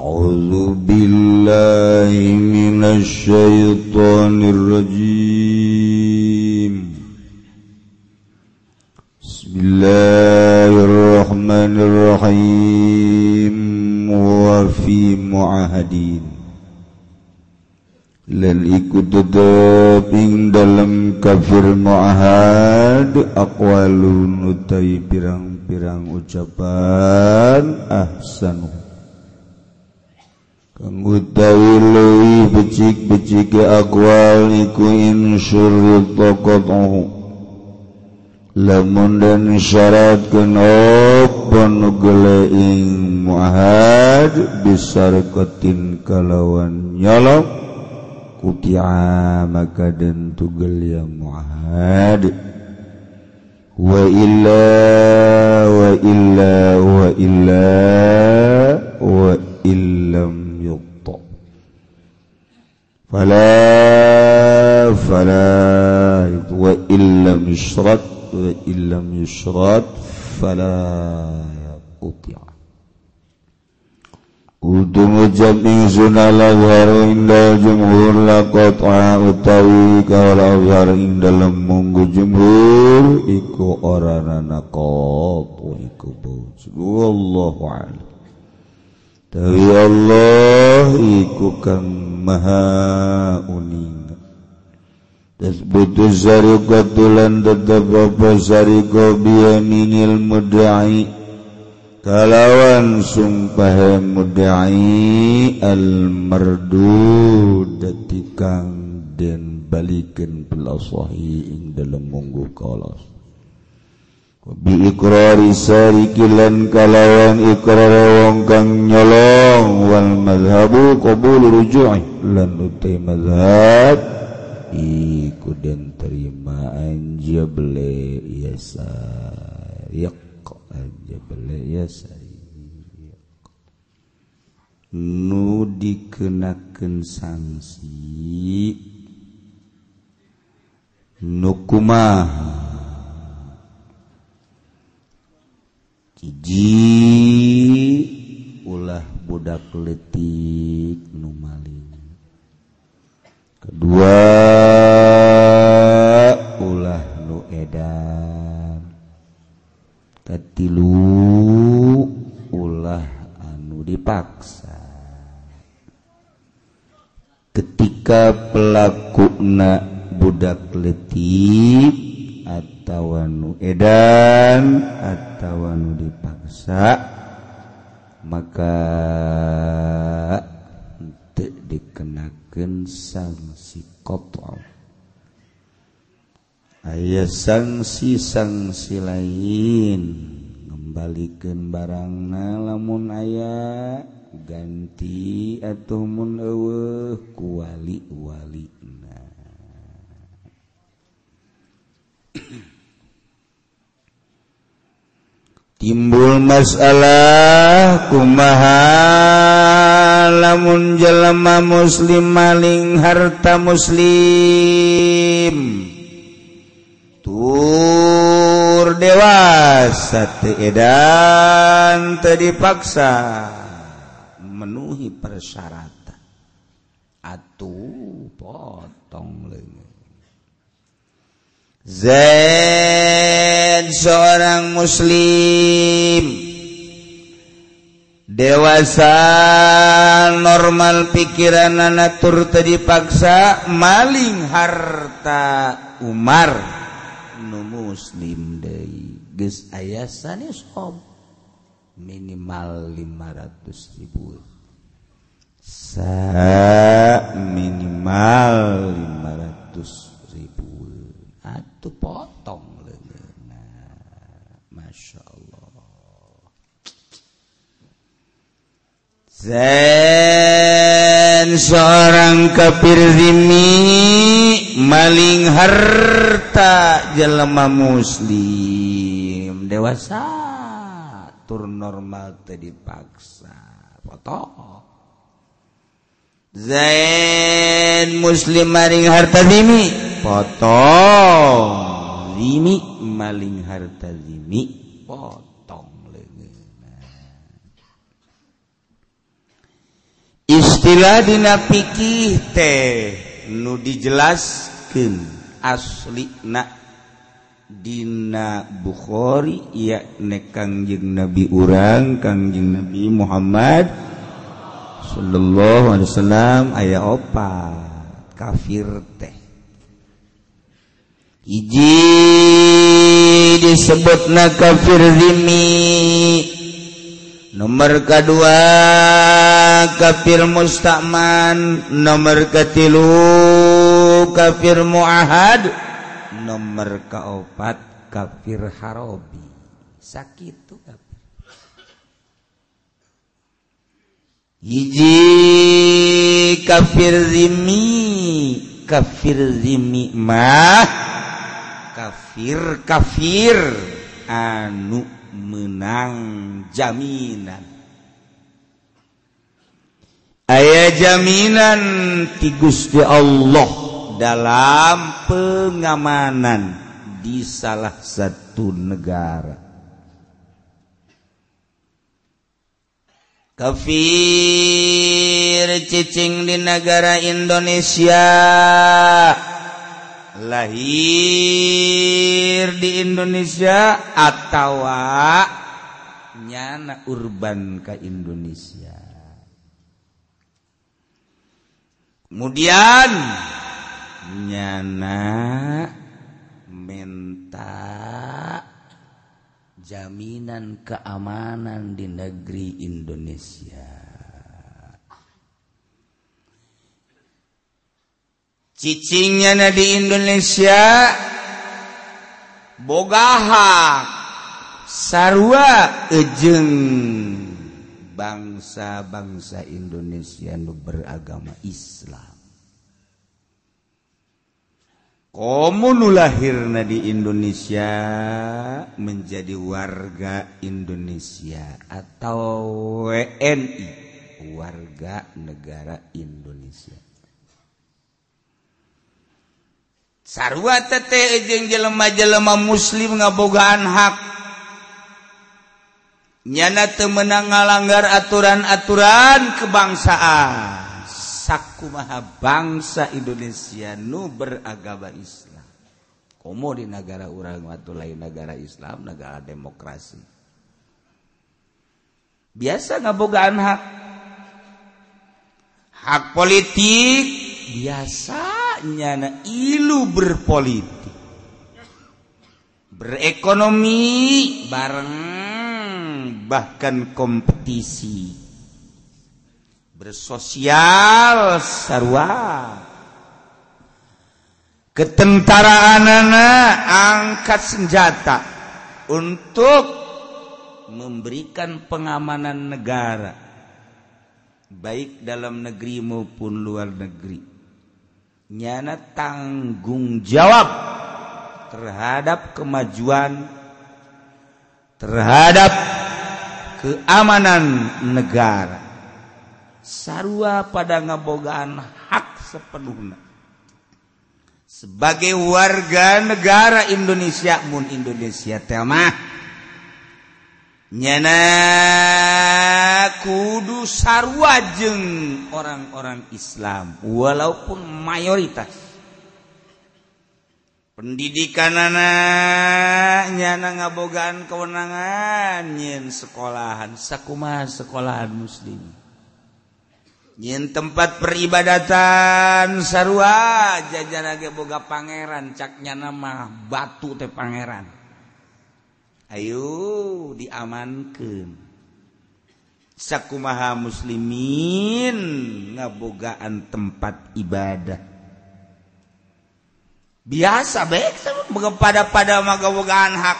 أعوذ بالله من الشيطان الرجيم بسم الله الرحمن الرحيم وفي معهدين lan iku tetep ing dalam kafir muahad aqwalun utai pirang-pirang ucapan ahsanu Kamutawi becik-becik akwal iku insyurri tokotohu. Lamun dan syarat kenopon ing muahad Bisarkotin kalawan nyolok Kutia maka dan tugel ya muahad. Wa illa wa illa wa illa wa فلا فلا وإن لم يشرط وإن لم يشرط فلا أطيع Utung ucap ingsun ala azhar inda jumhur lakot utawi kawala azhar ing dalam munggu jumhur iku orana kot iku bauj wallahu a'lam Tawi Allah iku kang maha uning. Tasbutu syariqatulan tetap apa syariqo biyaminil mudai. Kalawan sumpah mudai al mardu detikang dan balikin belasahi ing dalam munggu kalas. biiqroriarikilan kalawan ikrar wong kang nyolong. Wal madhabu qabul ruju'i. Lan utai madhab iku den terima anjable yasa yaq anjable yasa nu dikenakan sanksi nukumah. hiji ulah budak letik nu maling kedua ulah nu edan. Katilu ulah anu dipaksa. Ketika pelaku na budak letik attawanu edan attawanu dipaksa maka untuk dikenakan sanksi kotor. Ayah sanksi-sanksi lain kembalikan barangna lamun ayah ganti atau mun eueuh kuwali-walina timbul masalah kumaha? Lamun jelema muslim maling harta muslim. Tur dewasa edan teu dipaksa memenuhi persyaratan. Atuh potong leungit Zain seorang muslim. Dewasa normal pikiran natur tadi paksa maling harta Umar. Nu muslim deui. Geus aya sanes om minimal 500 ribu. Sa minimal 500 ribu. Atuh potong. Zen seorang kafirzimi maling harta jelema muslim. Dewasa tur normal teu dipaksa. Foto. Zain muslim maling harta zimi. Foto. Zimi maling harta zimi. piladina pikih teh nu dijelaskan asli na Dina Bukhari ya ne Kangjeng Nabi urang Kangjeng Nabi Muhammad sallallahu alaihi wasallam aya opat kafir teh. Hiji disebutna kafir zimmi nomor kedua kafir mustaman. Nomor ketilu kafir muahad. Nomor keopat kafir harobi. Sakit tuh kafir. Hiji kafir zimi. Kafir zimi mah. Kafir kafir. Anu menang jaminan. Aya jaminan ti Gusti Allah dalam pengamanan di salah satu negara. Kafir cicing di negara Indonesia. Lahir di Indonesia atau nyana urban ke Indonesia. Kemudian nyana minta jaminan keamanan di negeri Indonesia cicingnya di Indonesia bogaha sarwa ejeng. Bangsa-bangsa Indonesia nu beragama Islam. Komu lahir di Indonesia menjadi warga Indonesia atau WNI warga negara Indonesia sarwa tete jeung jelema-jelema muslim ngabogaan hak. Nyana temenang ngalanggar aturan-aturan kebangsaan. Sakumaha bangsa Indonesia nu beragama Islam. Komo di negara orang waktu lain negara Islam negara demokrasi. Biasa ngabogaan hak. Hak politik biasa. Nyana ilu berpolitik. Berekonomi bareng bahkan kompetisi. Bersosial sarwa ketentaraan anak angkat senjata untuk memberikan pengamanan negara baik dalam negeri maupun luar negeri nyana tanggung jawab terhadap kemajuan terhadap keamanan negara. Sarua pada ngabogaan hak sepenuhnya. Sebagai warga negara Indonesia mun Indonesia temah nyana kudu sarwajeng orang-orang Islam walaupun mayoritas. Pendidikan anak nyana ngabogaan kewenangan nyen sekolahan sakuma sekolahan muslim. Nyen tempat peribadatan sarwa jajan lagi boga pangeran caknya nama batu teh pangeran Ayo diamankan sakumaha muslimin ngabogaan tempat ibadah. Biasa baik pada pada magabogaan hak.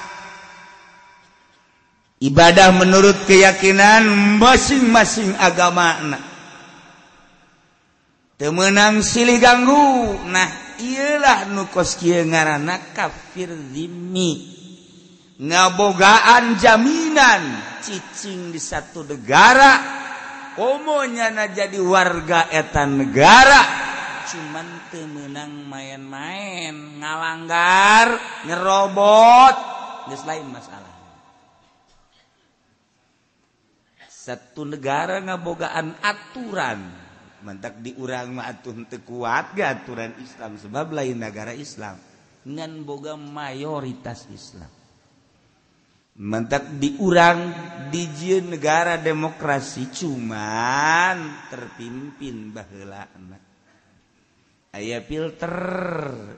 Ibadah menurut keyakinan masing-masing agama nah. temenang silih ganggu. Nah iyalah nukos kia ngarana kafir zimmi. Ngabogaan jaminan. Cicing di satu negara. Komonya na jadi warga etan negara. Cuman temenang main-main ngalanggar ngerobot geus lain masalah. Satu negara ngabogaan aturan. Manap diurang maun tekuat ga aturan Islam sebab lain negara Islam. Dengan boga mayoritas Islam mantap diurang diji negara demokrasi cuman terpimpin bahla anak. Ayaah filter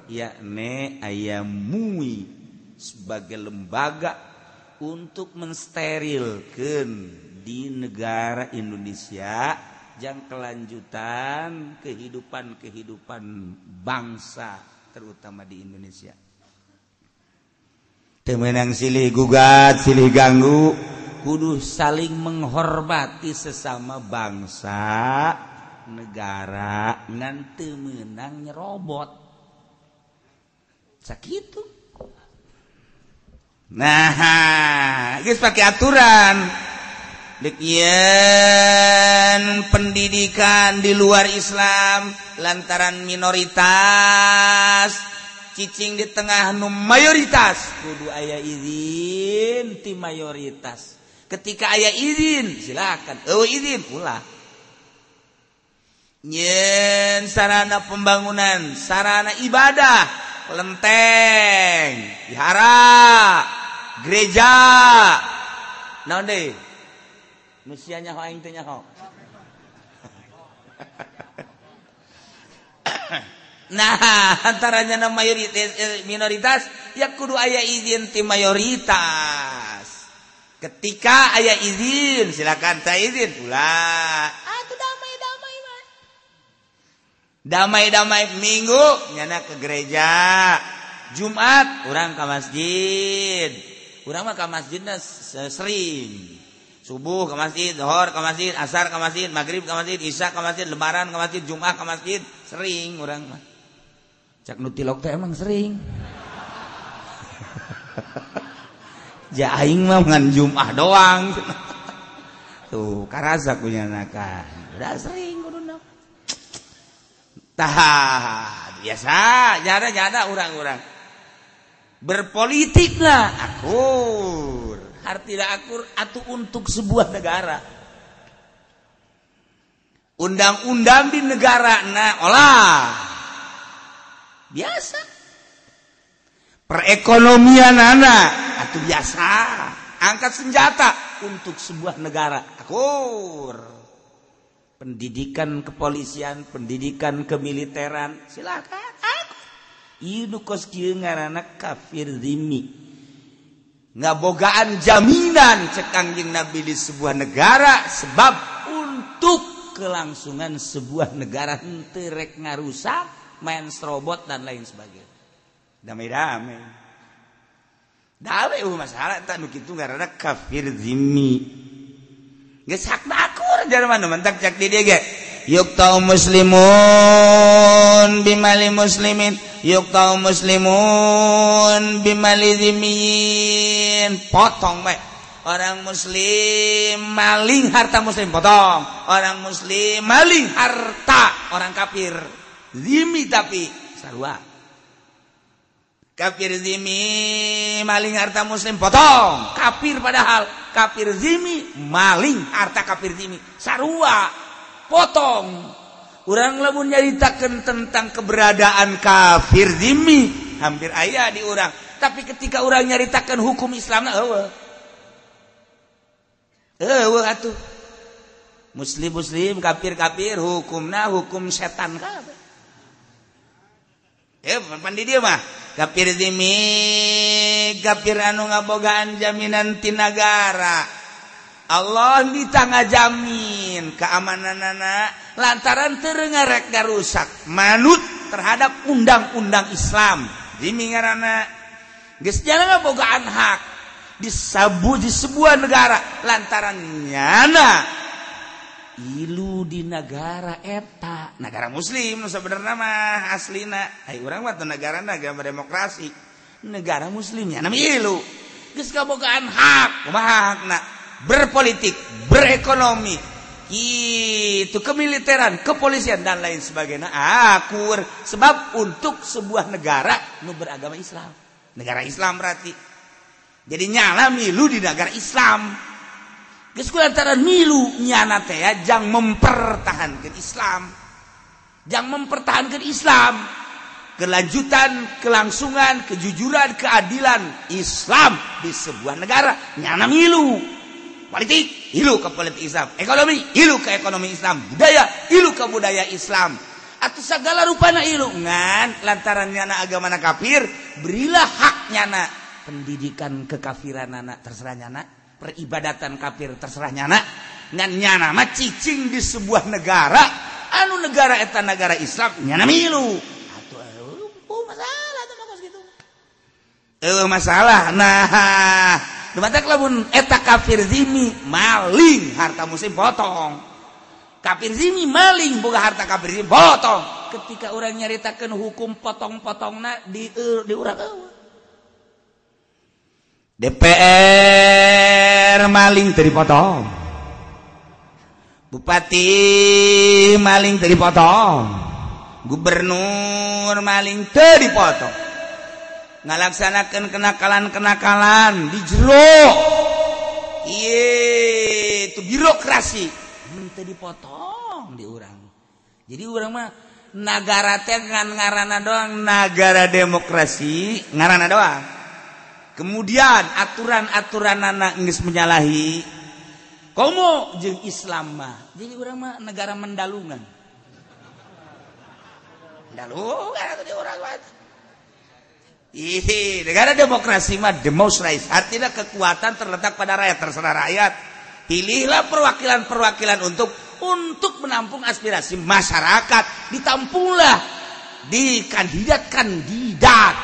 yakne ayam mui sebagai lembaga untuk mensterilkan di negara Indonesia yang kelanjutan kehidupan-kehidupan bangsa terutama di Indonesia. temenang silih gugat silih ganggu. Kudu saling menghormati sesama bangsa negara ngan temenang nyerobot. Sakit nah guys pakai aturan. Dekian pendidikan di luar Islam lantaran minoritas cicing di tengah nu mayoritas. Kudu ayah izin ti mayoritas. Ketika ayah izin silakan. Oh izin ulah. Nyen sarana pembangunan sarana ibadah lenteng wihara gereja. Naon deui nu ho aing teh nyaho. Nah, antaranya nama mayoritas eh, minoritas ya kudu aya izin ti mayoritas. Ketika aya izin, silakan saya izin ulah. Ah, itu damai-damai mah. Damai-damai minggu nyana ke gereja. Jumat orang ke masjid. Orang mah ke masjidnya sering subuh ke masjid, zuhur ke masjid, asar ke masjid, maghrib ke masjid, isya ke masjid, lebaran ke masjid, jumat ke masjid, sering orang mah. Cak nutilok teh emang sering. ja aing mah ngan jumat doang. Tuh, karasa punya nakan. Udah sering kuduna. Tah, biasa, jada-jada orang-orang. Berpolitiklah akur tidak akur atau untuk sebuah negara undang-undang di negara nah olah biasa. Perekonomian anak atau biasa. Angkat senjata untuk sebuah negara akur. Pendidikan kepolisian pendidikan kemiliteran silakan. Kos ngaranna kafir zimmi ngabogaan jaminan cekangjing nabi di sebuah negara sebab untuk kelangsungan sebuah negara terek ngarusak main robot dan lain sebagainya. Damai-damai. Dalih oh, uh masalah tak begitu karena kafir zimmi. Geus hak akur jar mana mentak cak di dieu yuktau muslimun bimali muslimin. Yuktau muslimun bimali zimmiyin. Potong baik. Orang muslim maling harta muslim potong. Orang muslim maling harta orang kafir. zimi tapi sarua. Kafir zimi maling harta muslim potong. Kafir padahal kafir zimi maling harta kafir zimi. Sarua potong. Orang lamun nyaritakan tentang keberadaan kafir zimi. Hampir ayah di orang tapi ketika orang nyaritakan hukum Islam eueuh. Eueuh atuh. Muslim muslim kafir kafir hukumna hukum setan. kabeh Eh, ya pan di dia mah. Kapir dimi, kapir anu ngabogaan jaminan tinagara. Allah dita ngajamin keamanan anak lantaran terengarek garusak manut terhadap undang-undang Islam. Dimi ngarana geus jangan ngabogaan hak di sabu di sebuah negara lantaran nyana ilu di negara eta. Negara muslim sebenarnya mah aslina. Ay urang mah negara negara demokrasi. Negara muslimnya nama ilu. Geus kabogaan hak. Kumaha hakna? Berpolitik berekonomi. Itu kemiliteran kepolisian dan lain sebagainya. Akur sebab untuk sebuah negara nu beragama Islam. Negara Islam berarti. Jadi nyala milu di negara Islam. Antara milu nyana jangan mempertahankan Islam. Jangan mempertahankan Islam. Kelanjutan kelangsungan kejujuran keadilan Islam di sebuah negara. Nyana milu. Politik ilu ke politik Islam. Ekonomi ilu ke ekonomi Islam. Budaya ilu ke budaya Islam. Atau segala rupanya ilungan lantaran nyana agama kafir berilah hak nyana. Pendidikan kekafiran anak terserah nyana peribadatan kafir terserahnya anak nyana mah cicing di sebuah negara anu negara eta negara Islam nyana milu atuh uh, masalah atuh gitu eh masalah nah Demata lamun eta kafir zimi maling harta muslim potong. Kafir zimi maling boga harta kafir zimi potong. Ketika orang nyaritakan hukum potong-potongna di eh, uh, di urang eueuh. DPR maling teripotong Bupati maling teripotong Gubernur maling teripotong ngalaksanakan kenakalan-kenakalan di jero Iye itu birokrasi. Minta dipotong di orang jadi orang mah negara teh ngarana doang negara demokrasi ngarana doang. Kemudian aturan-aturan anak Inggris menyalahi komo jeng Islam mah jadi orang mah negara mendalungan mendalungan atau di orang Ih, negara demokrasi mah the most right. Artinya kekuatan terletak pada rakyat, terserah rakyat. Pilihlah perwakilan-perwakilan untuk untuk menampung aspirasi masyarakat. Ditampunglah di kandidat-kandidat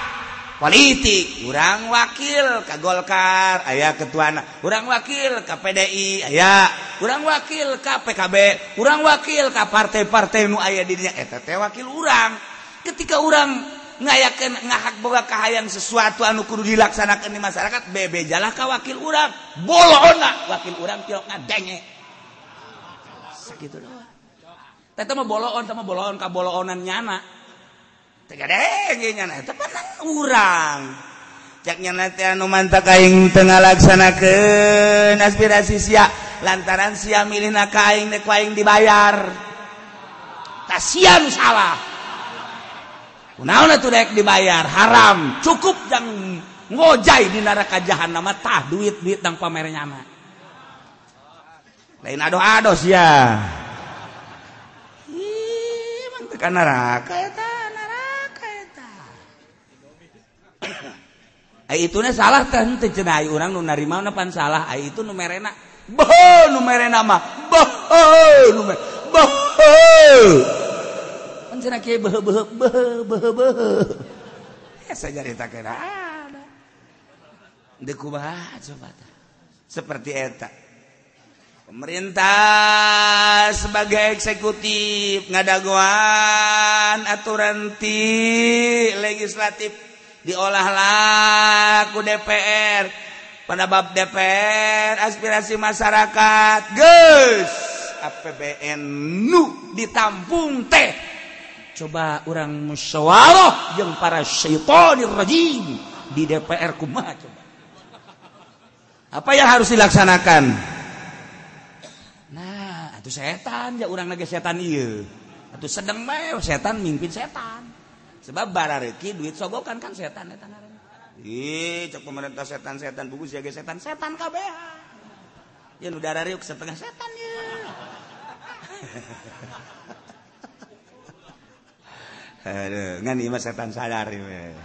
politik kurang wakil Ka Golkar ayaah ketuana. Kurang wakil KPDI aya. Kurang wakil KPKB kurang wakil Ka partai-partaimu ayah dirinya etT wakil urang. Ketika orang ngayaken ngahak boga kahayang sesuatu anu kudu dilaksanakan di masyarakat bebe jalah ka wakil urang. Bolona wakil urang pilok ngadenge. Sakitu doang. Teh mah boloon teh mah boloon ka boloonan nyana. Gitu. urang jaknya anu tengah laksana ke aspirasi sia lantaran sia milih nak aing nakaing dekuing dibayar. Kasihan salah. Tuh dek dibayar? Haram. Cukup jangan ngojai di neraka jahanam tah duit duit tang pamernya mah. Lain ado ados ya Ih, neraka ya itu salah cenai orang nu narima pan salah. Itu numerena boh numerena mah. Boh numer boh kan cenah kieu beuh beuh beuh beuh beuh ya sajarita kira ada. Deku coba seperti eta. Pemerintah sebagai eksekutif ngadaguan aturan ti legislatif diolah laku DPR pada bab DPR aspirasi masyarakat. Guys APBN nu ditampung teh. Coba orang musyawarah yang para syaitanir rajim di DPR kumaha coba? Apa yang harus dilaksanakan? Nah itu setan ya orang lagi setan iya. Itu sedang setan mimpin setan sebab bara reki duit sogokan kan setan setan ih cek pemerintah setan setan buku jaga setan setan kabeh ya udara riuk setengah setan ya Aduh, ngan ima setan sadar ya.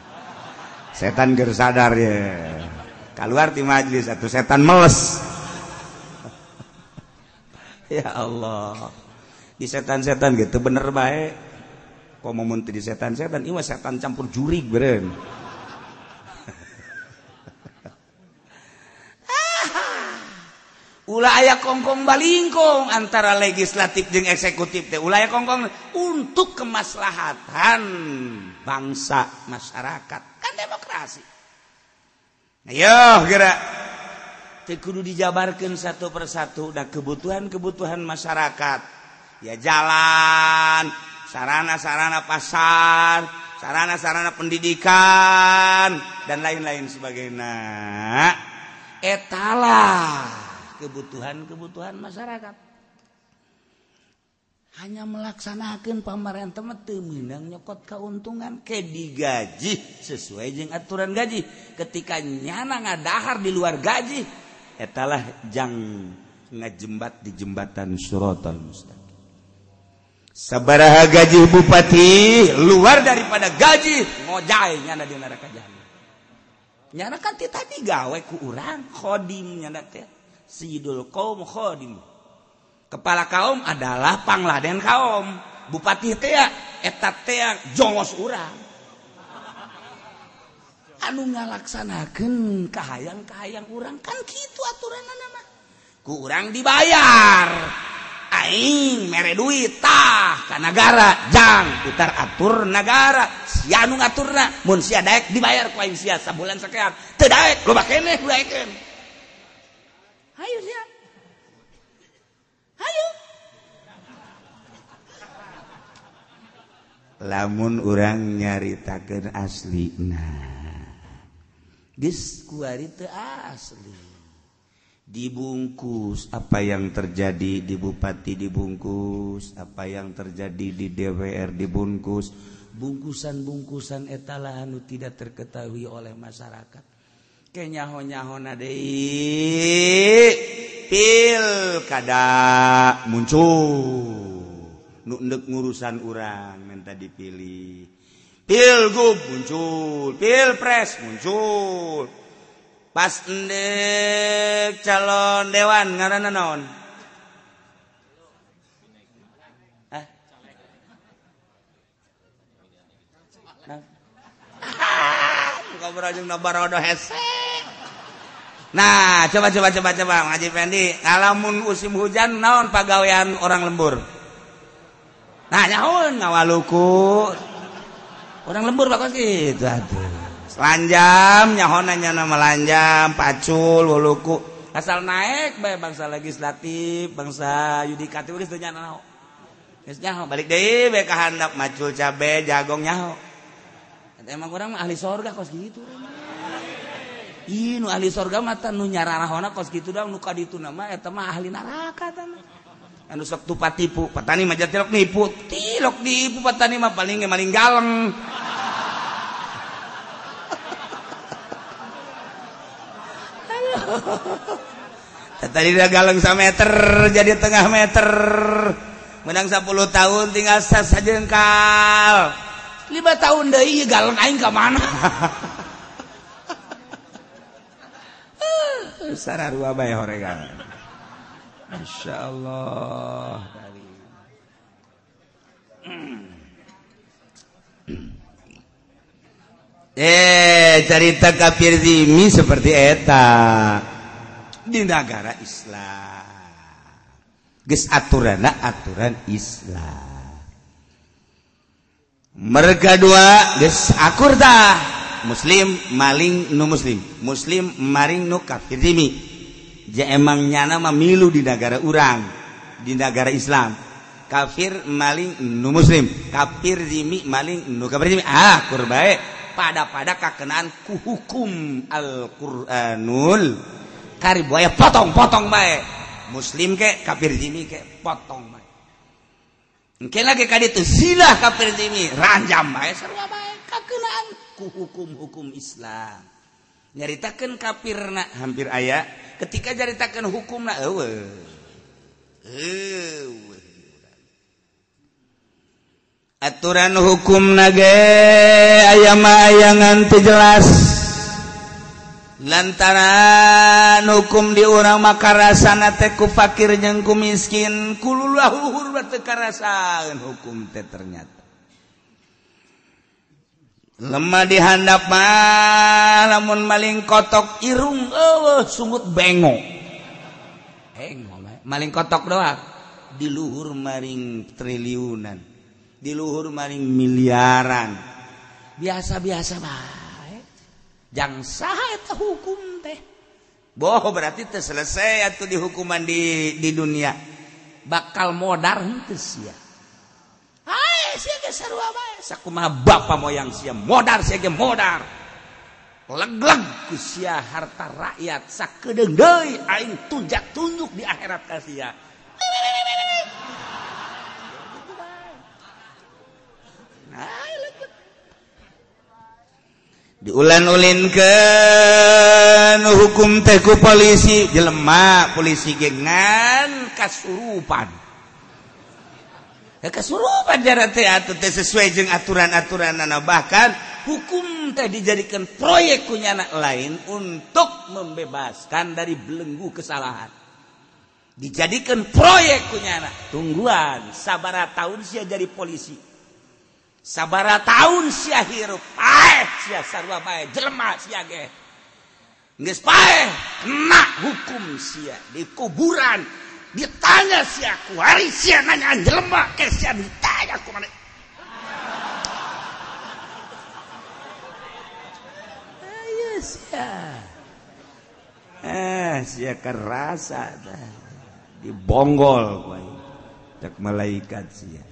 Setan ger sadar ya. Keluar di majlis satu setan meles. ya Allah. Di setan-setan gitu bener baik mau menteri setan-setan iwa setan campur jurig beren ulah aya kongkong balingkong antara legislatif dan eksekutif teh. Ulah aya kongkong untuk kemaslahatan bangsa masyarakat kan demokrasi. Ayo gerak. Teh kudu dijabarkan satu persatu dan kebutuhan-kebutuhan masyarakat. Ya jalan sarana-sarana pasar, sarana-sarana pendidikan dan lain-lain sebagainya. Etalah kebutuhan-kebutuhan masyarakat. Hanya melaksanakan pamarentah Minang nyokot keuntungan ke digaji sesuai dengan aturan gaji. Ketika nyana ngadahar di luar gaji etalah jangan ngajembat di jembatan suratan Mustaq sabaraha gaji bupati luar daripada gaji ngojai nyana di neraka jahanam. Nyana kan ti tadi gawe ku urang khodim nyana teh. Sidul qaum khodim. Kepala kaum adalah pangladen kaum. Bupati teh eta teh jongos urang. Anu ngalaksanakeun kahayang-kahayang urang kan kitu aturanna mah. Ku urang dibayar. aing mere duit tah ka negara jang putar atur negara sianu ngaturna mun sia daek dibayar ku aing sia sabulan sakean. Teu daek loba keneh daekeun hayu sia. Hayu. Lamun urang nyaritakeun aslina geus kuari teu asli. dibungkus. Apa yang terjadi? Di Bupati dibungkus. Apa yang terjadi? Di DWR dibungkus. Bungkusan-bungkusan etala anu tidak terketahui oleh masyarakat. Kenyaho-nyaho deui. Pilkada muncul. Nu endek ngurusan urang minta dipilih. Pilgub muncul. Pilpres muncul. Pas endek calon dewan ngaranna naon? Hah? Nah, coba coba coba coba ngaji Fendi, ngalamun musim hujan naon pagawean orang lembur. nyaun ngawaluku. Orang lembur bakal gitu aduh lanjam nyahonanya nama lanjam pacul wuluku asal naik bae bangsa legislatif bangsa yudikatif geus nyaho geus nyaho balik deui bae ka handap macul cabe jagong nyaho. Emang orang mah ahli sorga kos gitu. Ih nu ahli sorga teh nu nyararahona kos gitu dong nu kaditu nama eta mah ahli neraka tanah anu sok tupat tipu petani mah jatilok nipu. Tilok nipu patani mah paling maling galeng. Tadi udah galeng meter jadi tengah meter. Menang 10 tahun tinggal saja engkal. Lima tahun deh iya galeng aing ke mana sararua bae horegan Masya eh carita kafir zimi seperti eta di negara Islam geus aturan aturan Islam mereka dua geus akur tah muslim maling nu muslim muslim maring nu kafir zimi ja emang nyana mamilu di negara urang di negara Islam kafir maling nu muslim kafir zimi maling nu kafir zimi ah kurbae pada-pada kakenaan ku hukum Alquranul. Karim buaya potong-potong bae. Muslim ke kafir jimi ke potong bae. Mungkin lagi ka ditu silah kafir jimi ranjam bae. Sarua bae? Kakenaan ku hukum-hukum Islam nyaritakeun kafirna hampir aya ketika nyaritakeun hukumna eueuh eueuh aturan hukum nage ayam-ayangan jelas. Lantaran hukum di orang makarasana teku fakir jengku miskin kululahur batekarasan hukum teh ternyata. Lemah dihandap mah lamun maling kotok irung eueuh sungut bengo. Heng, maling kotok doang. Diluhur maring triliunan. diluhur maning miliaran. Biasa-biasa baik jangsa itu hukum teh? Boh berarti teh selesai atau dihukuman di di dunia. Bakal modar henteu sia. Hae sia ge sarua bae sakumaha bapa moyang sia modar sia ge modar. Leg-leg ku sia harta rakyat sakedeung deui aing tunjak tunjuk di akhirat ka sia. diulan-ulinkan hukum teku polisi jelemah polisi gengan kasurupan. Ya, kasurupan jarak teh sesuai jeung aturan-aturan anak bahkan hukum teh dijadikan proyek punya anak lain untuk membebaskan dari belenggu kesalahan. Dijadikan proyek punya anak tungguan sabara tahun sia jadi polisi. sabara tahun siahir hukum sia. Di kuburan. Ditanya siaku hari sia nanya jelema ke sia? Ditanya ku mana? Ayo sia. Eh sia kerasa dah. Dibonggol ku tak malaikat sia.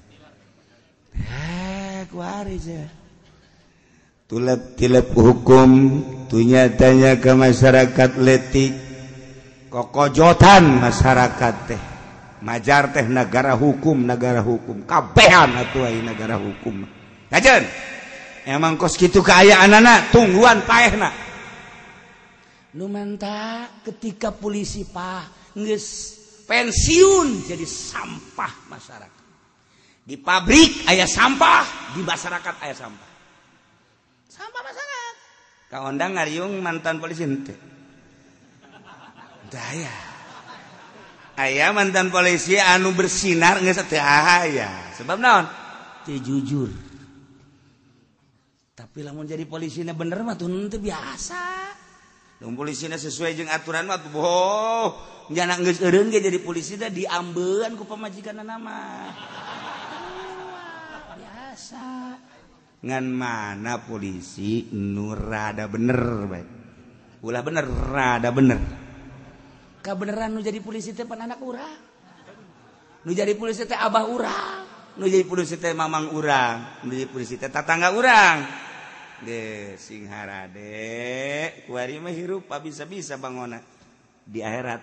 Eh tulap-tilap hukum tunyatanya ke masyarakat letik kokojotan masyarakat teh majar teh negara hukum negara hukum kabehan atuh negara hukum kajen emang kos kitu anak tungguan paehna Numanta ketika polisi pak geus pensiun jadi sampah masyarakat di pabrik ayah sampah di masyarakat ayah sampah. Sampah masyarakat. Kaondang ngariung mantan polisi ente daya ayah mantan polisi anu bersinar nggak satu ayah sebab naon? Teh jujur. Tapi lamun jadi polisinya bener mah tuh nanti biasa. Dong polisinya sesuai dengan aturan mah tuh boh. Jangan nggak jadi polisi dah diambelan ku pemajikan nama. biasa ngan mana polisi nurrada bener baik. Ulah bener rada bener. Kebenaran nu jadi polisi teh anak urang. Nu jadi polisi teh abah urang. Nu jadi polisi teh mamang urang. Nu jadi polisi teh tatangga urang. De sing harade kuari mah hirup bisa-bisa bangona di akhirat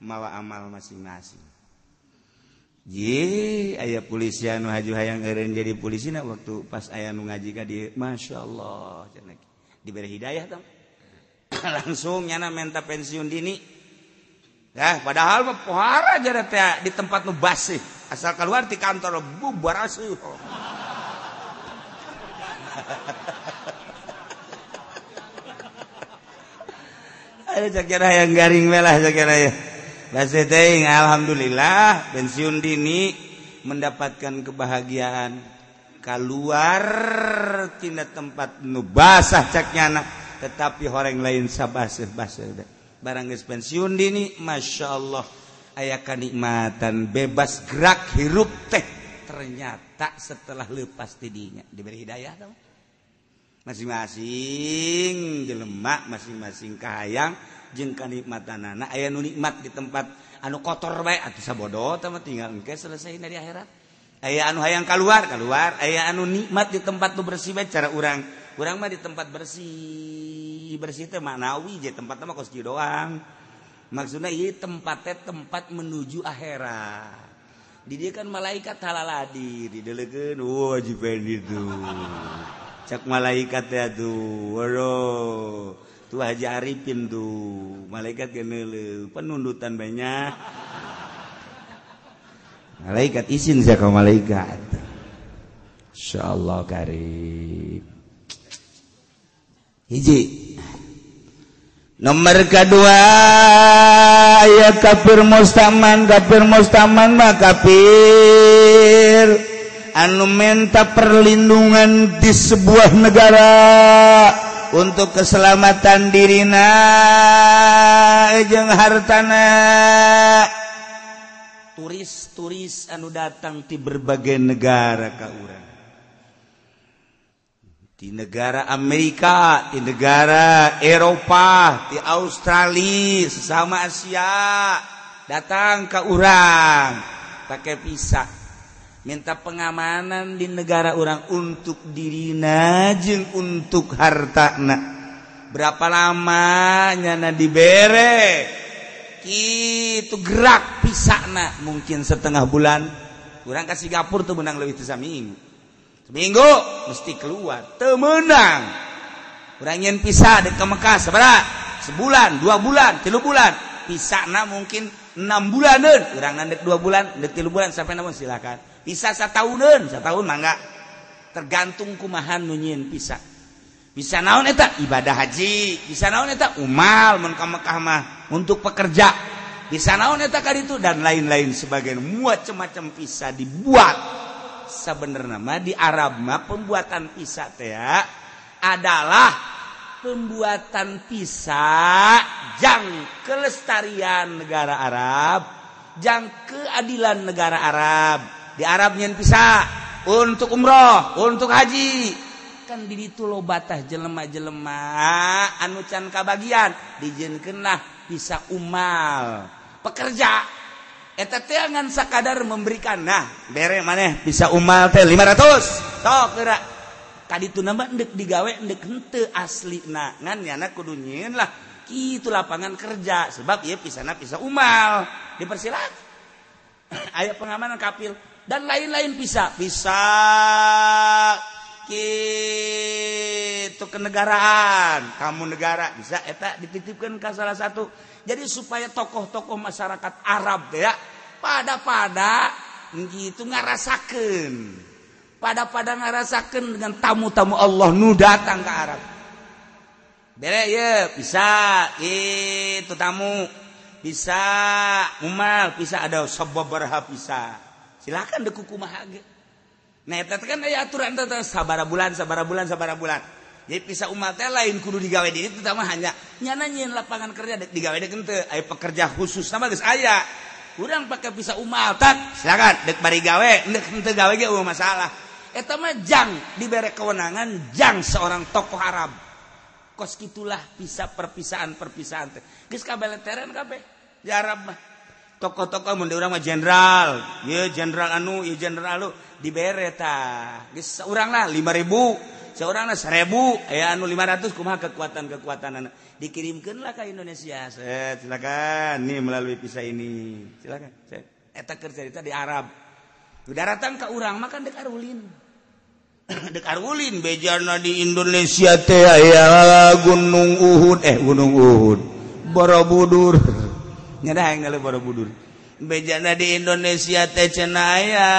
mawa amal masing-masing. Ayaah polisi anu haju hayang jadi polisi waktu pas aya nu ngajika di Masya Allah diberi Hidayah langsungnya menta pensiun dini. Ya padahal pohara aja di tempat nubasih asal keluar di kantor bubar asuh. Kira yang garing melah Baseting, Alhamdulillah pensiun dini mendapatkan kebahagiaan. Keluar tina tempat nu basah caknyana tetapi orang lain sabasih basah barang geus pensiun dini Masya Allah ayah kenikmatan bebas gerak hirup teh. Ternyata setelah lepas tidinya diberi hidayah masing-masing jelemak masing-masing kahayang jeung anak aya nu nikmat di tempat anu kotor bae atau sabodo teh tinggal engke selesai dari akhirat. Aya anu hayang keluar keluar aya anu nikmat di tempat nu bersih bae cara urang. Urang mah di tempat bersih bersih teh maknawi je tempat mah kos doang maksudnya ieu tempatnya tempat menuju akhirat. Di dia kan malaikat halaladi didelekeun wajib oh, itu cak malaikat ya tuh waduh tuh aja Arifin tuh malaikat penundutan banyak. Malaikat izin saya ke malaikat. Insya Allah karib hiji. Nomor kedua. Ya kafir mustaman kafir mustaman mah kafir. Anu menta perlindungan di sebuah negara untuk keselamatan dirina eh, jeung hartana. Turis-turis anu datang di berbagai negara ka urang. Di negara Amerika di negara Eropa di Australia sesama Asia datang ke urang. Pakai pisah. Minta pengamanan di negara orang untuk diri najeng untuk harta berapa lamanya na diberre itu gerak pisana mungkin setengah bulan. Kurang kasih gapur tuh menang lebih seminggu seminggu mesti keluar. Temenang kurangin pisah di ke Mekah seberat sebulan dua bulan tiga bulan. Pisana mungkin enam bulan kurang nanti dua bulan detik bulan sampai namun silakan bisa tahunan tahun mangga tergantung kumahan nunyin bisa bisa naon eta? Ibadah haji. Bisa naon eta? Umal mun ka Mekah mah untuk pekerja. Bisa naon eta kali itu dan lain-lain sebagian. Muat macam bisa dibuat. Sebenarnya mah di Arab mah pembuatan pisa teh ya adalah pembuatan pisa jang kelestarian negara Arab jang keadilan negara Arab. di Arab nyen pisa untuk umroh untuk haji. Kan di itu lo batah jelema-jelema anu can kabagian dijen kena bisa umal. Pekerja eta teh ngan sakadar memberikan nah. Bere maneh bisa umal teh 500 sok geura kaditu nama endek digawe endek henteu asli na ngan nyana kudu nyieun lah. Kitu lapangan kerja sebab ieu pisana bisa umal. Dipersilakan. Aya pengamanan kapil. Dan lain-lain bisa. Bisa. Itu kenegaraan. Kamu negara. Bisa etak dititipkan ke salah satu. Jadi supaya tokoh-tokoh masyarakat Arab ya pada-pada gitu ngarasakan pada-pada ngarasakan dengan tamu-tamu Allah nu datang ke Arab. Bere ya bisa. Itu tamu. Bisa. Umal bisa. Ada sebab berhab bisa silakan dekuku ge nah eta kan aya aturan tentang sabara bulan sabara bulan sabara bulan. Jadi pisah umat teh lain kudu digawe di itu mah hanya nyana nyin lapangan kerja digawe deuk teu aya pekerja khusus nama geus aya. Kurang pakai pisah umat silakan dek bari gawe deuk teu gawe ge masalah. Eta mah jang dibere kewenangan jang seorang tokoh Arab. Kos gitulah bisa perpisahan perpisahan teh. Geus kabeleteran kabeh di Arab mah. tokoh-tokoh mah Jenderal. Jenderal anu Jenderal dibereta lah 5000 seorang 1000 aya anu 500 kuma kekuatan-kekuatan anak dikirimkanlah ke Indonesia. Set silakan. Nih melalui pisah ini. Silakan set. Eta cerita di Arab. Daratan ke urang makan dek arulin. Dek arulin bejana di Indonesia teh aya gunung Uhud. Eh gunung Uhud. Borobudur. Nyada yang Borobudur bejana di Indonesia teh cenaya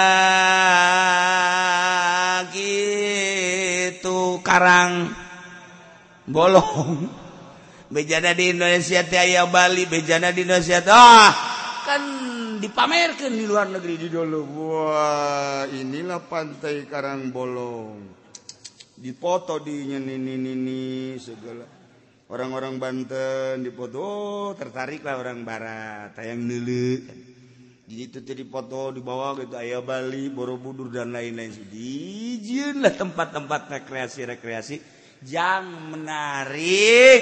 gitu karang bolong. Bejana di Indonesia teh aya Bali bejana di Indonesia teh ah kan dipamerkan di luar negeri. Di dulu wah inilah pantai karang bolong. Dipoto di ini ini segala orang-orang Banten dipoto tertariklah orang barat. Tayang Jadi itu jadi foto dibawa gitu Ayah Bali Borobudur dan lain-lain. Dijinlah tempat-tempat rekreasi-rekreasi yang menarik.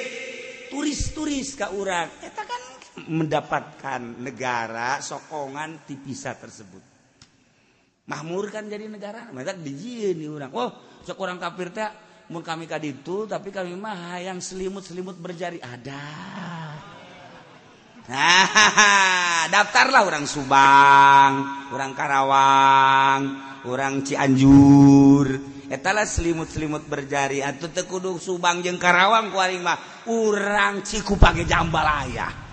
Turis-turis ke orang kita kan mendapatkan negara sokongan tipisa tersebut. Mahmur kan jadi negara. Mereka dijin di orang oh sok kafir teh mun kami kaditu tapi kami mah hayang selimut-selimut berjari ada. Daftarlah orang Subang, orang Karawang, orang Cianjur. Etalah selimut-selimut berjari atau tekuduk Subang jeung Karawang kuaring mah urang pakai Jambalaya.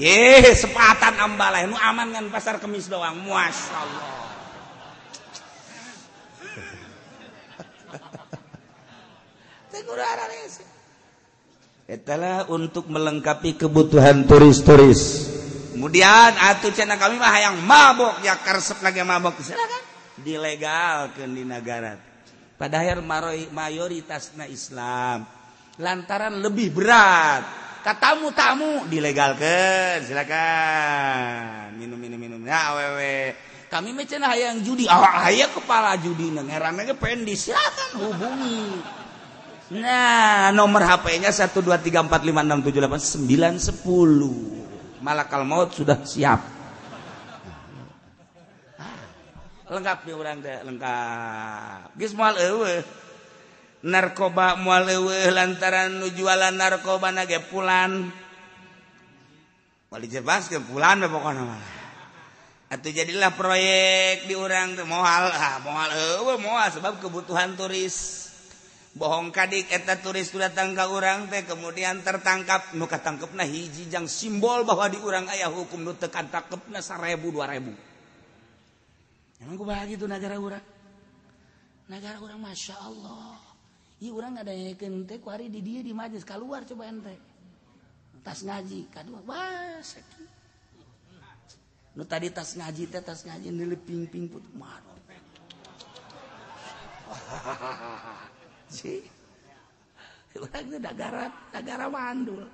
Ye, sepatan ambalaya nu aman ngan pasar kemis doang. Masyaallah. Itulah untuk melengkapi kebutuhan turis-turis. Kemudian atuh cina kami mah yang mabok ya karsep lagi mabok. Silakan dilegalkeun di negara. Padahal mayoritasna Islam. Lantaran lebih berat. Katamu tamu dilegalkan silakan. Minum minum minum. Ya awewe kami mah cenah hayang judi. Awak aya kepala judi nang ge pengen disilakan hubungi. Nah, nomor HP-nya 12345678910. Malakal maut sudah siap. Lengkap nih orang teh, lengkap. Geus moal eueuh. narkoba mualewe lantaran nujualan narkoba nage pulan wali jelas ke pulan pokoknya malah atau jadilah proyek di orang mohal ah mohal eueuh sebab kebutuhan turis bohong kadik eta turis datang ke orang teh kemudian tertangkap muka katangkepna hiji jang simbol bahwa di orang ayah hukum nu tekan tangkep nah seribu dua ribu emang gue bahagia tuh negara orang negara orang masya Allah. Iya orang ada yang teh ku hari di dia di majelis keluar coba ente. Tas ngaji kadua sakit. Nu tadi tas ngaji teh tas ngaji nilai ping ping put marah Mandul.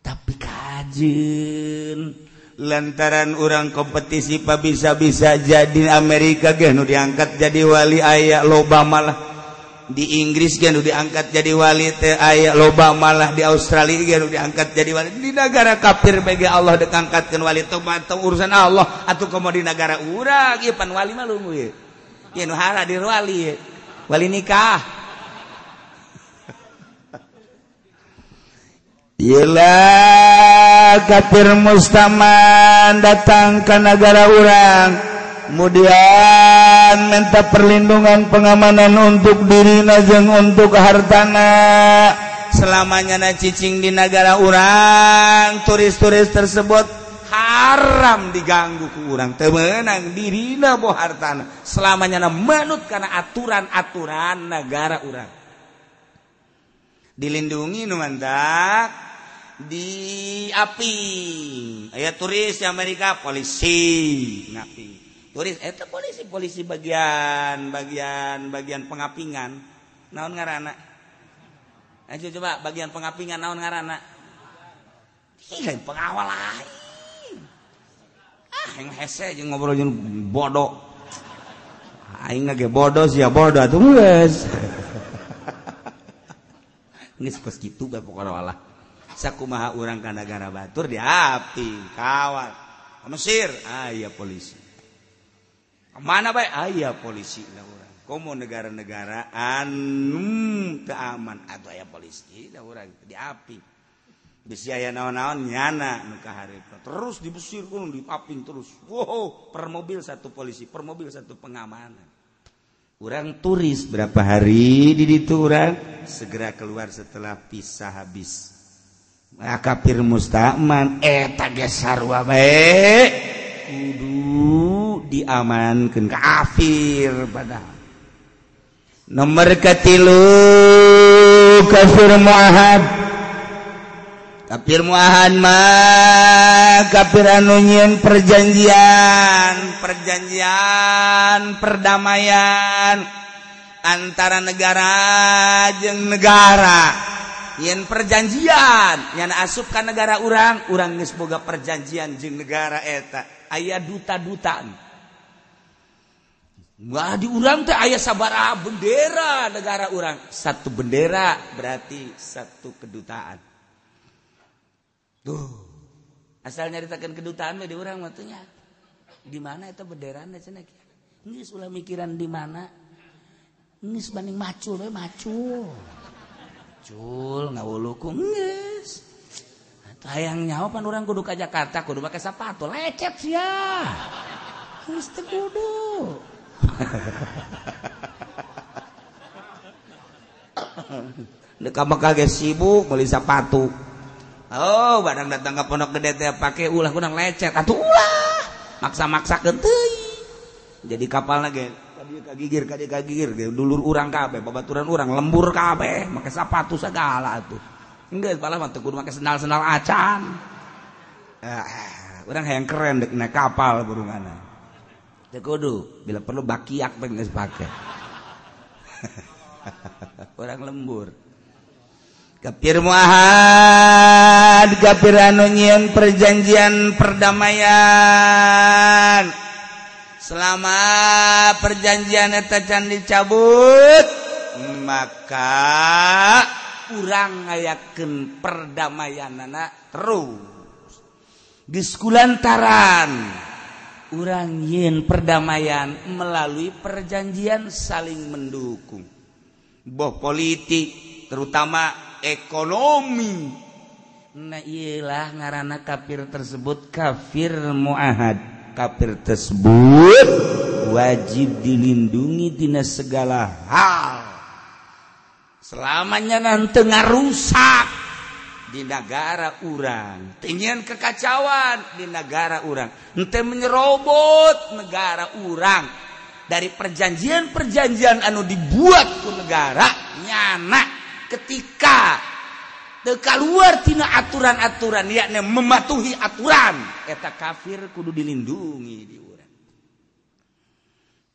Tapi kajjin lantaran orang kompetisi Pak bisa-bisa jadi Amerika gen diangkat jadi wali ayaah loba malah. Di Inggris gen diangkat jadi wali teh aya loba malah. Di Australia Genu diangkat jadi wali. Di negara kafir bagi Allah dekangkatkan wali. Atau urusan Allah. Atau kamu di negara urang Ipan wali malu wali wali nikah. Yelah kafir mustaman datang ke negara orang. Kemudian minta perlindungan pengamanan untuk diri najeng untuk hartana. Selamanya na cicing di negara orang turis-turis tersebut haram diganggu ke urang. Temenang dirina boh hartana. Selamanya na manut karena aturan-aturan negara urang. Dilindungi nu mandak di api ayat turis di Amerika polisi. Ngapi. Turis eh, itu polisi polisi bagian bagian bagian pengapingan. Naon ngarana? Ayo coba bagian pengapingan naon ngarana? Hih, pengawal lain aing jeung ngobrol jeung bodo. Aing ge bodoh sia bodo atuh geus. Geus pas kitu bae pokona walah. Sakumaha urang ka nagara batur diapi kawat. Ka Mesir. Aya polisi. Mana bae? Aya polisi lah urang. Komo negara-negara anu teu aman. Atuh aya polisi lah urang. Diapi bisa naon-naon nyana nuka hari terus dibesir kulung dipaping terus. Wow per mobil satu polisi per mobil satu pengamanan. Orang turis berapa hari di ditu orang segera keluar setelah pisah habis. Nah, kafir mustaman eh tages sarwa baik kudu diamankan kafir padahal. Nomor ketilu kafir muahad. Kafir muahad mah kafir anu perjanjian perjanjian perdamaian antara negara jeung negara. Perjanjian yang asupkan negara orang orang semoga perjanjian jeng negara eta. Ayah duta-dutaan. Di urang tuh ayah sabar bendera negara orang satu bendera berarti satu kedutaan asal nyaritakan kedutaan di orang waktunya di mana itu bederan cenah geus ulah mikiran di mana? Ini banding macul we macul. Cul ngawuluku geus hayang nyawa pan urang kudu ka Jakarta kudu pakai sepatu lecet sia. Geus teu kudu. Dekat kaget sibuk beli sepatu. Oh barang datang ke pondok gede teh pakai ulah kurang lecet. Atau ulah maksa-maksa kentui jadi kapal lagi kagigir kadi kagigir dulur urang kabe babaturan urang lembur kabe pakai sepatu segala tuh enggak malah mantu kudu pakai sendal sendal acan ah, ah, eh, orang yang keren dek naik kapal burungana. Kudu bila perlu bakiak pengen pakai orang lembur. kafir muahad kafir anu nyieun perjanjian perdamaian. Selama perjanjian eta can dicabut maka urang ngayakeun perdamaianana terus. Di sekulantaran urang yin perdamaian melalui perjanjian saling mendukung. Boh politik terutama ekonomi. Nailah ngaranana kafir tersebut kafir muahad. Kafir tersebut wajib dilindungi tina segala hal. Selamanya nanti ngarusak di negara urang. Tinggian kekacauan di negara urang. Ente menyerobot negara urang. Dari perjanjian-perjanjian anu dibuat ku negara nyana. ketika teka luartina aturan-aturan yakni mematuhi aturan. Eta kafir kudu dilindungi di urang.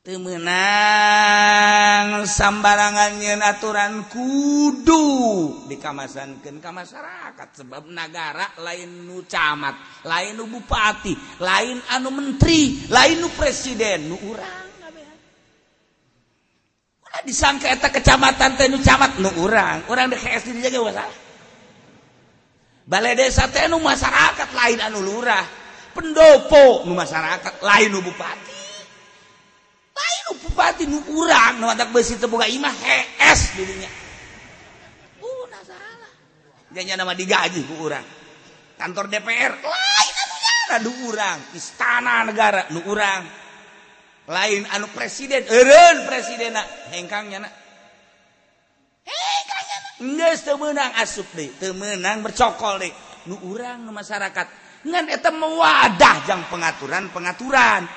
Temenang sambarangannya aturan kudu dikamasankeun ka masyarakat sebab negara lain nu camat lain nu bupati lain anu menteri lain nu presiden nu urang. disangka eta kecamatan tenu camat nu urang. Urang di KS dijaga masalah balai desa tenu masyarakat lain anu lurah. Pendopo nu masyarakat lain nu bupati. Lain nu bupati nu urang. Nu atak besi teboga imah KS dirinya. Uh salah. Jadinya nama digaji ku urang. Kantor DPR lain anu nyana nu urang. Istana negara nu urang. lain anu presiden Erun presiden hengkangnya menang asup deh temenang bercokol deh. Nu urang nu masyarakat ngan eta mewadah jang pengaturan pengaturan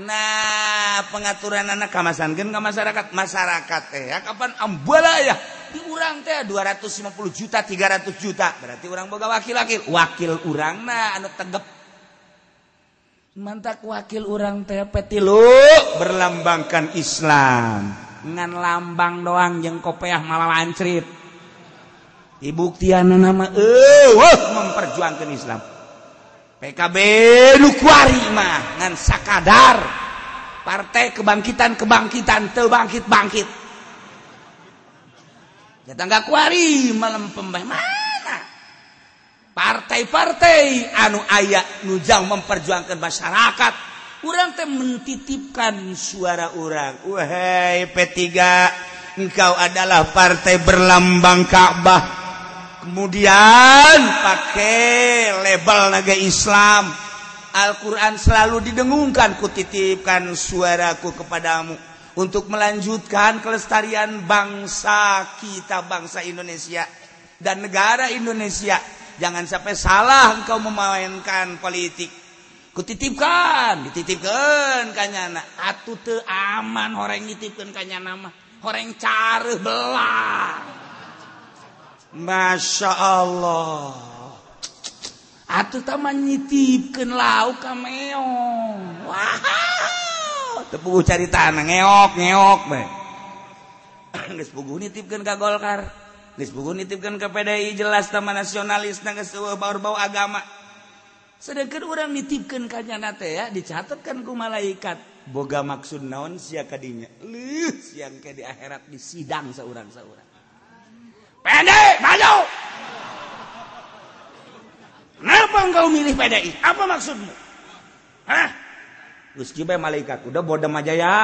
nah pengaturan anak kamasan gen ke masyarakat. Masyarakat teh ya kapan ambala ya? Di urang teh 250 juta 300 juta. Berarti orang boga wakil wakil wakil urang nah anu tegep mantak wakil orang TPT lu berlambangkan Islam. Ngan lambang doang yang kopeah malah lancrit. Ibuktian nama eh uh, memperjuangkan Islam. PKB nu kuari mah ngan sakadar. Partai kebangkitan kebangkitan tebangkit bangkit jatah gak kuari malam pembah. Mah. Partai-partai anu ayat nujang memperjuangkan masyarakat. Orang teh mentitipkan suara orang wahai P3 engkau adalah partai berlambang Ka'bah. Kemudian pakai label naga Islam. Alquran selalu didengungkan kutitipkan suaraku kepadamu. Untuk melanjutkan kelestarian bangsa kita bangsa Indonesia dan negara Indonesia jangan sampai salah engkau memainkan politik. Kutitipkan dititipkan kanyana atuh teu aman horeng nitipkeun kanyana mah. Horeng careuh belah. Masya Allah. Atuh taman nyitipkeun lauk ka meong. Wah teu puguh carita ngeok ngeok bae. Geus puguh nitipkeun ka Golkar. buku nitipkan ke PDI jelas taman nasionalis na bau-bau agama. Sedangkan orang nitipkan kanya nate ya dicatatkan ku malaikat. Boga maksud naon sia kadinya lih siang ke di akhirat di sidang seorang seorang pendek maju! Kenapa engkau milih PDI? Apa maksudmu? Hah? Gus malaikat udah bodem aja ya.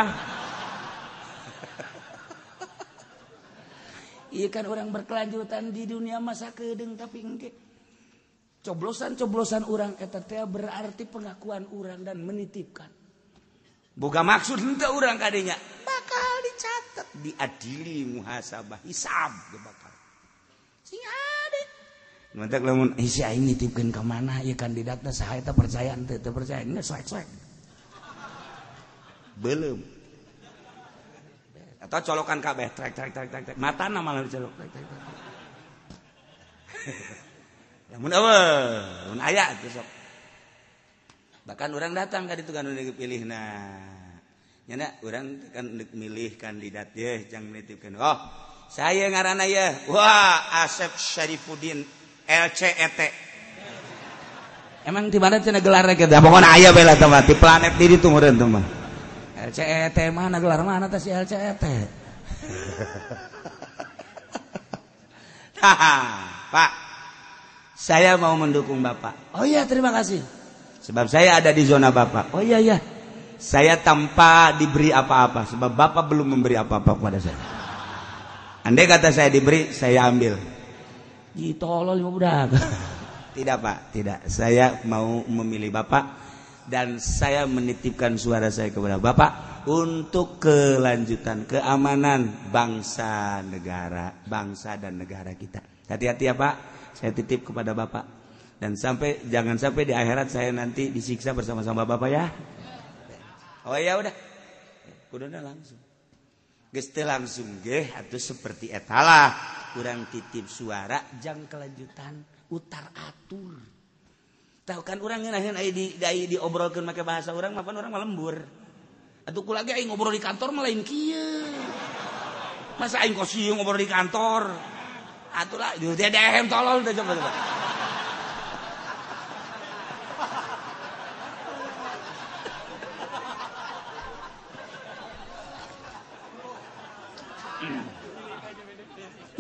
Iya kan orang berkelanjutan di dunia masa kedeng tapi enggak. Coblosan-coblosan orang teh berarti pengakuan orang dan menitipkan. Bukan maksud ente orang kadinya bakal dicatat diadili muhasabah hisab bakal. Mantap lamun isi aing nitipkeun ka mana? Ieu kandidatna saha eta percaya teu teu percaya ini soek-soek belum atau colokan kabeh trek trek trek trek trek. Mata nama lalu colok trek trek trek. Namun awe namun ayah besok. Bahkan orang datang kan itu kan udah dipilih nah. Nyana orang kan milih kandidat ya jangan menitipkan oh saya ngarana ya wah Asep Syarifuddin LCET emang di mana cina gelarnya kita pokoknya ayah bela teman di planet diri tuh meren teman LCET mana gelar mana tas si LCET Pak. Saya mau mendukung Bapak. Oh iya terima kasih. Sebab saya ada di zona Bapak. Oh iya iya. Saya tanpa diberi apa-apa sebab Bapak belum memberi apa-apa kepada saya. Andai kata saya diberi, saya ambil. Tolol udah. Tidak Pak, tidak. Saya mau memilih Bapak dan saya menitipkan suara saya kepada Bapak untuk kelanjutan keamanan bangsa negara, bangsa dan negara kita. Hati-hati ya Pak, saya titip kepada Bapak. Dan sampai jangan sampai di akhirat saya nanti disiksa bersama-sama Bapak ya. Oh ya udah. Kuduna langsung. Geste langsung ge atau seperti etalah kurang titip suara jang kelanjutan utar atur tahu kan orang ngeunaheun aya di aya diobrolkeun make bahasa orang mah orang mah lembur. Atuh ku lagi aing ngobrol di kantor mah lain kieu. Masa aing kosium ngobrol di kantor? Atuh lah deu dehem tolol teh coba.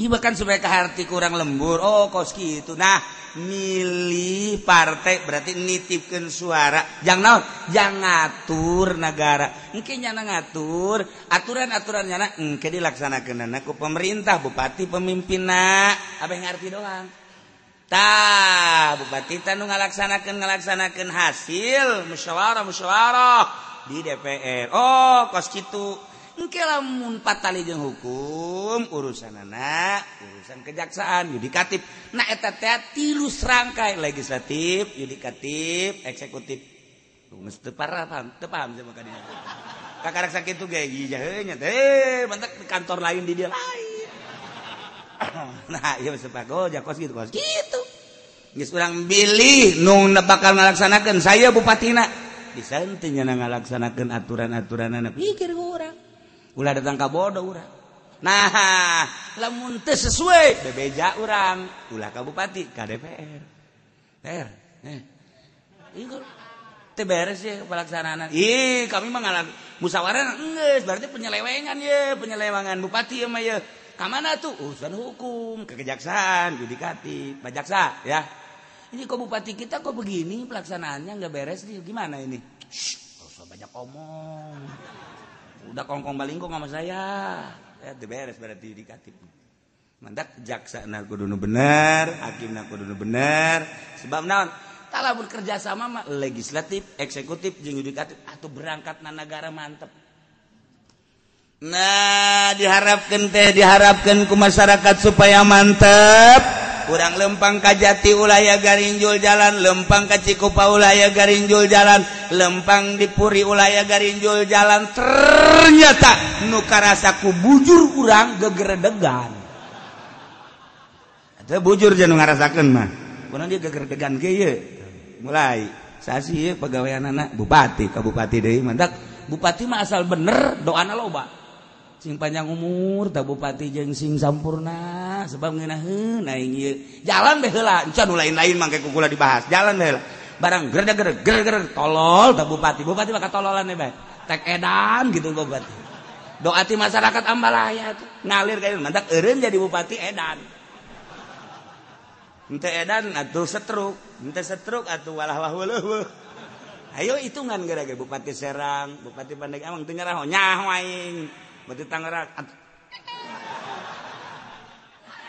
bahkan supaya ke hati kurang lembur. Oh koski itu nah milih partai berarti nitipkan suara. Jangan jangan ngatur negara mungkin nyana ngatur aturan-aturan nyana engke dilaksanakan anakku pemerintah bupati pemimpinna apa yang ngerti doang. Tah bupati tanu ngalaksanakan ngalaksanakan hasil musyawarah musyawarah di DPR oh kos itu lamun patali jeung hukum urusan anak urusan kejaksaan yudikatif. Nah tilu rangkai legislatif yudikatif eksekutif. Teu paham sama kadinya kakak sakit tuh kayak jahenya teh di kantor lain di dia. Lain nah ieu sepak oh jakos gitu kos gitu. Geus urang bilih nung bakal ngalaksanakeun saya bupatina bisa teu nyana ngalaksanakeun aturan-aturanana? Pikir gua. Ulah datang ka bodoh urang. Nah lamun teu sesuai bebeja urang. Ulah ka bupati ka DPR DPR eh. Teu beres ya pelaksanaan ih kami mah ngalang musyawarah geus berarti penyelewengan ya penyelewengan bupati ya mah ya kamana tuh? Urusan hukum kekejaksaan yudikatif jaksa ya. Ini kok bupati kita kok begini pelaksanaannya nggak beres nih gimana ini? Shh, banyak omong udah kongkong balingkong sama saya. Eh, ya beres berarti dikatip. Mandak jaksa naku kudunu bener hakim naku kudunu bener. Sebab naon? Kalau bekerja sama mah legislatif eksekutif jeung yudikatif atau berangkat na negara mantep. Nah diharapkan teh diharapkan ke masyarakat supaya mantep. kurang lempang kajjati ulaya Garinjul jalan lempang kaciko Paulaya Garinjul jalan lempang dipuri ulaya Garinjul jalan. Ternyata nuka rasaku bujur kurang gegeredegan atau bujur jangan ngarasakan mah. Kurang dia gegeredegan kaya mulai sasi pegawai anak bupati kabupati dari mandak bupati mah asal bener doana loba. Panjang umur tak Bupati jeng sing sampurna sebab jalan lain-lain kukula dibahas. Jalan barang ger tolol tak Bupati. Bupati maka tololan edan gitu Bupati. Doati masyarakat Ambalaya ngalir kayak mantak eren jadi Bupati Edan. Ente edan atau setruk. Ente setruk atau walah wah ayo hitungan gara-gara Bupati Serang Bupati Pandai Amang teu nyarah Beti Tangerang.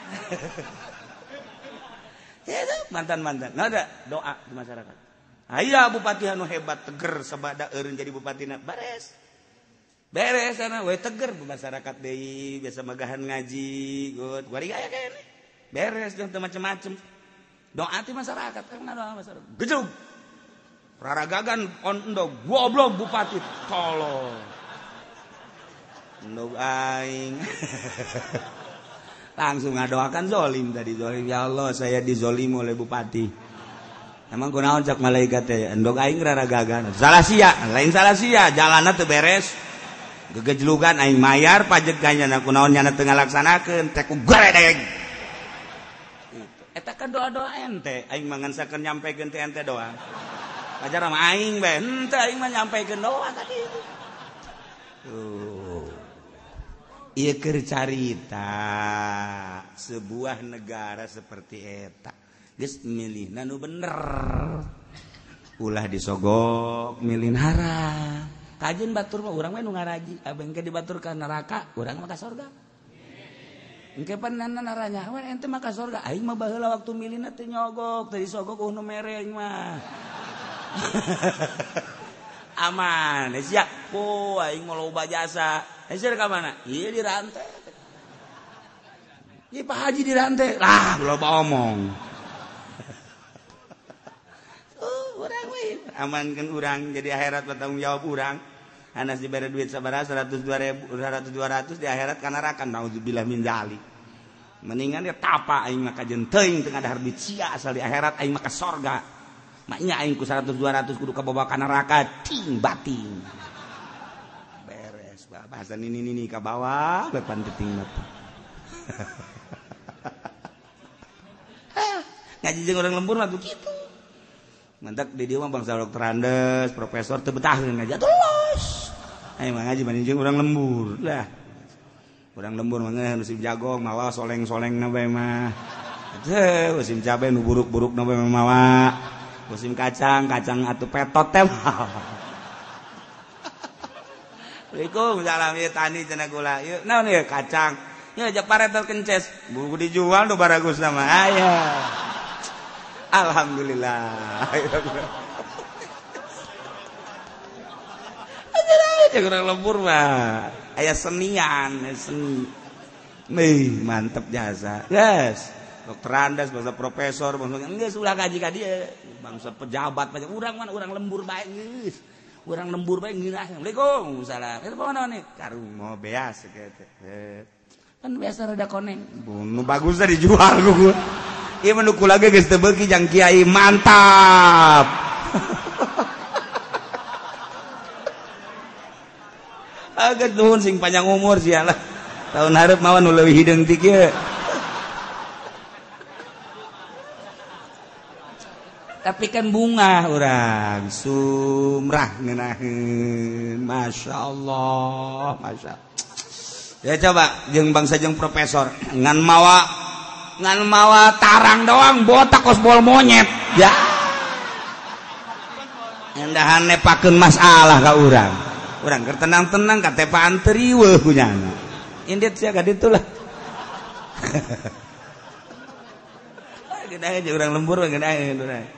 ya, mantan mantan. Nggak ada doa di masyarakat. Ayah bupati anu hebat teger sabada eureun jadi bupatina beres. Beres sana we teger masyarakat deui biasa magahan ngaji, gut. Wari aya kene. Beres jeung teu macam-macam. Doa ti masyarakat karena doa masyarakat. Gejug. Raragagan on endog goblok bupati tolong. aing langsung ngadoakan zolim tadi. Zolim ya Allah saya dizolim oleh bupati. Emang ku naon cak malaikat teh? Endog aing raragagan salah sia lain salah sia jalanna teu beres. Gegejlugan aing mayar pajek ganyana ku naon nyana teu ngalaksanakeun teh ku eta kan doa-doa ente. Aing mangansakeun nyampekeun teh ente doa. Ajar sama aing bae. Henteu aing mah nyampekeun doa tadi. Tuh. Iker carita sebuah negara seperti eta geus milih nanu bener. Ulah disogok milin haram kajin batur mah urang mah nu ngaraji. Abeng ke dibatur ka neraka urang mah ka surga engke panana naranya wan ente mah ka surga aing mah baheula waktu milina teu nyogok teu disogok uh nu mereng mah. aman oh, jasa. Mana di rantai. Pak Haji di rantai. Lah belum omong. Oh, uh, amankan urang jadi akhirat bertanggung jawab urang. Anas diberi duit sabara 100 200 200 di akhirat karena rakan nauzubillah min zalik. Mendingan dia tapa aing maka jenteng tengah dahar duit sia asal di akhirat aing maka sorga. maknya aing ku 100 200 kudu kabawa ka neraka. Ting bating. Beres bahasan ini ini kabawa depan teting mata ngaji jeung orang lembur mah begitu. Mantak di dieu mah bangsa dokter Andes profesor teu betah ngaji. Terus aing mah ngaji mending jeung orang lembur. Lah. Orang lembur mah geus jagong malah soleng-soleng na bae mah. Teu, musim cabe nu buruk-buruk na bae mawa. Musim kacang kacang atuh petot teh Assalamualaikum salam ya tani cenah kula. Yuk naon ya kacang. Ya jak paretot kences. Buku dijual nu baragus nama. Ayah Alhamdulillah. Kurang lembur mah ayah senian seni. Nih mantep jasa. Yes dokter andas bangsa profesor bangsa enggak sudah gaji ka dia bangsa pejabat banyak orang mana orang lembur baik guys. Orang lembur baik gini assalamualaikum salam. Itu mana nih karu mau beas gitu. Kan biasa rada koneng. Bunuh bagus dijual gue Iya menukul lagi guys. Tebeki jang kiai. Mantap. Agak nuhun sing panjang umur sih lah. Tahun harap mawan nu leuwih hideung ti Tapi kan bunga orang. Sumrah ngeunaheun. Masya Allah, Masya. Ya coba jeng bangsa jeng profesor. Ngan mawa ngan mawa tarang doang. Botak kosbol monyet. Ya. Endahan nepakeun masalah ka urang. Urang keur tenang-tenang ka tepaan teriweuh kunyana. Indit sia ka ditu lah. Aja urang lembur gede aja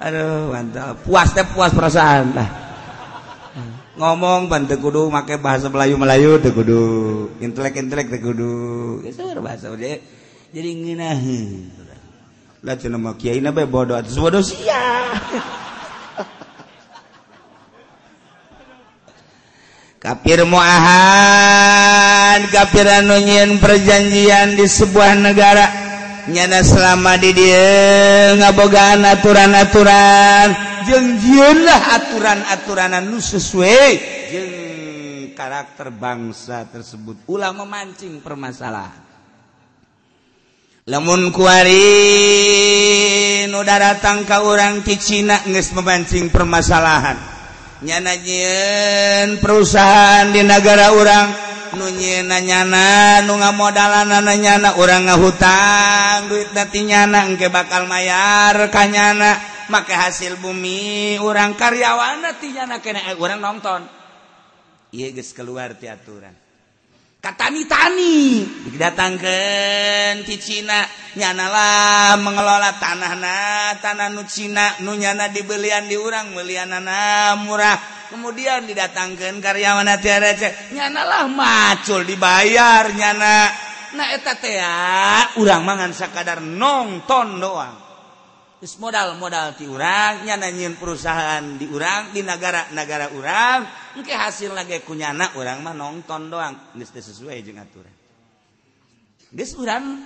aduh mantap. Puas teh puas perasaan. Lah. Ngomong bantu kudu make bahasa Melayu Melayu teu kudu. Intelek intelek teu kudu. Geus bahasa dia jadi ngeunaheun lah cenah mah kiai na bae bodoh atuh. Bodoh sia kafir muahan kafir anu perjanjian di sebuah negara nyana selama di dia ngabogaan aturan-aturan. Jengjilah aturan-aturan anu sesuai. Jeng karakter bangsa tersebut. Ulah memancing permasalahan. Lamun kuari nu datang ka urang ti Cina geus memancing permasalahan. Nyana jieun perusahaan di negara orang nunyi nanyana nu nga nyana nanyana orang ngahutang duit datinyana engke bakal mayar kanyana make hasil bumi orang karyawan tinyana kena orang eh, nonton. Iya geus keluar ti aturan. katani-tani didatangkan di Cina. Nyanalah mengelola tanah na tanah nu Cina. Nu nyana dibelian diurang belianana murah. Kemudian didatangkan karyawan hati receh nyanalah macul dibayar nyana. Nah eta teh urang mangan sakadar nonton doang. modal-modal diurangnya nanyiin perusahaan diurang di negara-negara urang mungkin hasil lagi kunyana orang mah nonton doang. Geus sesuai jeung aturan. Geus urang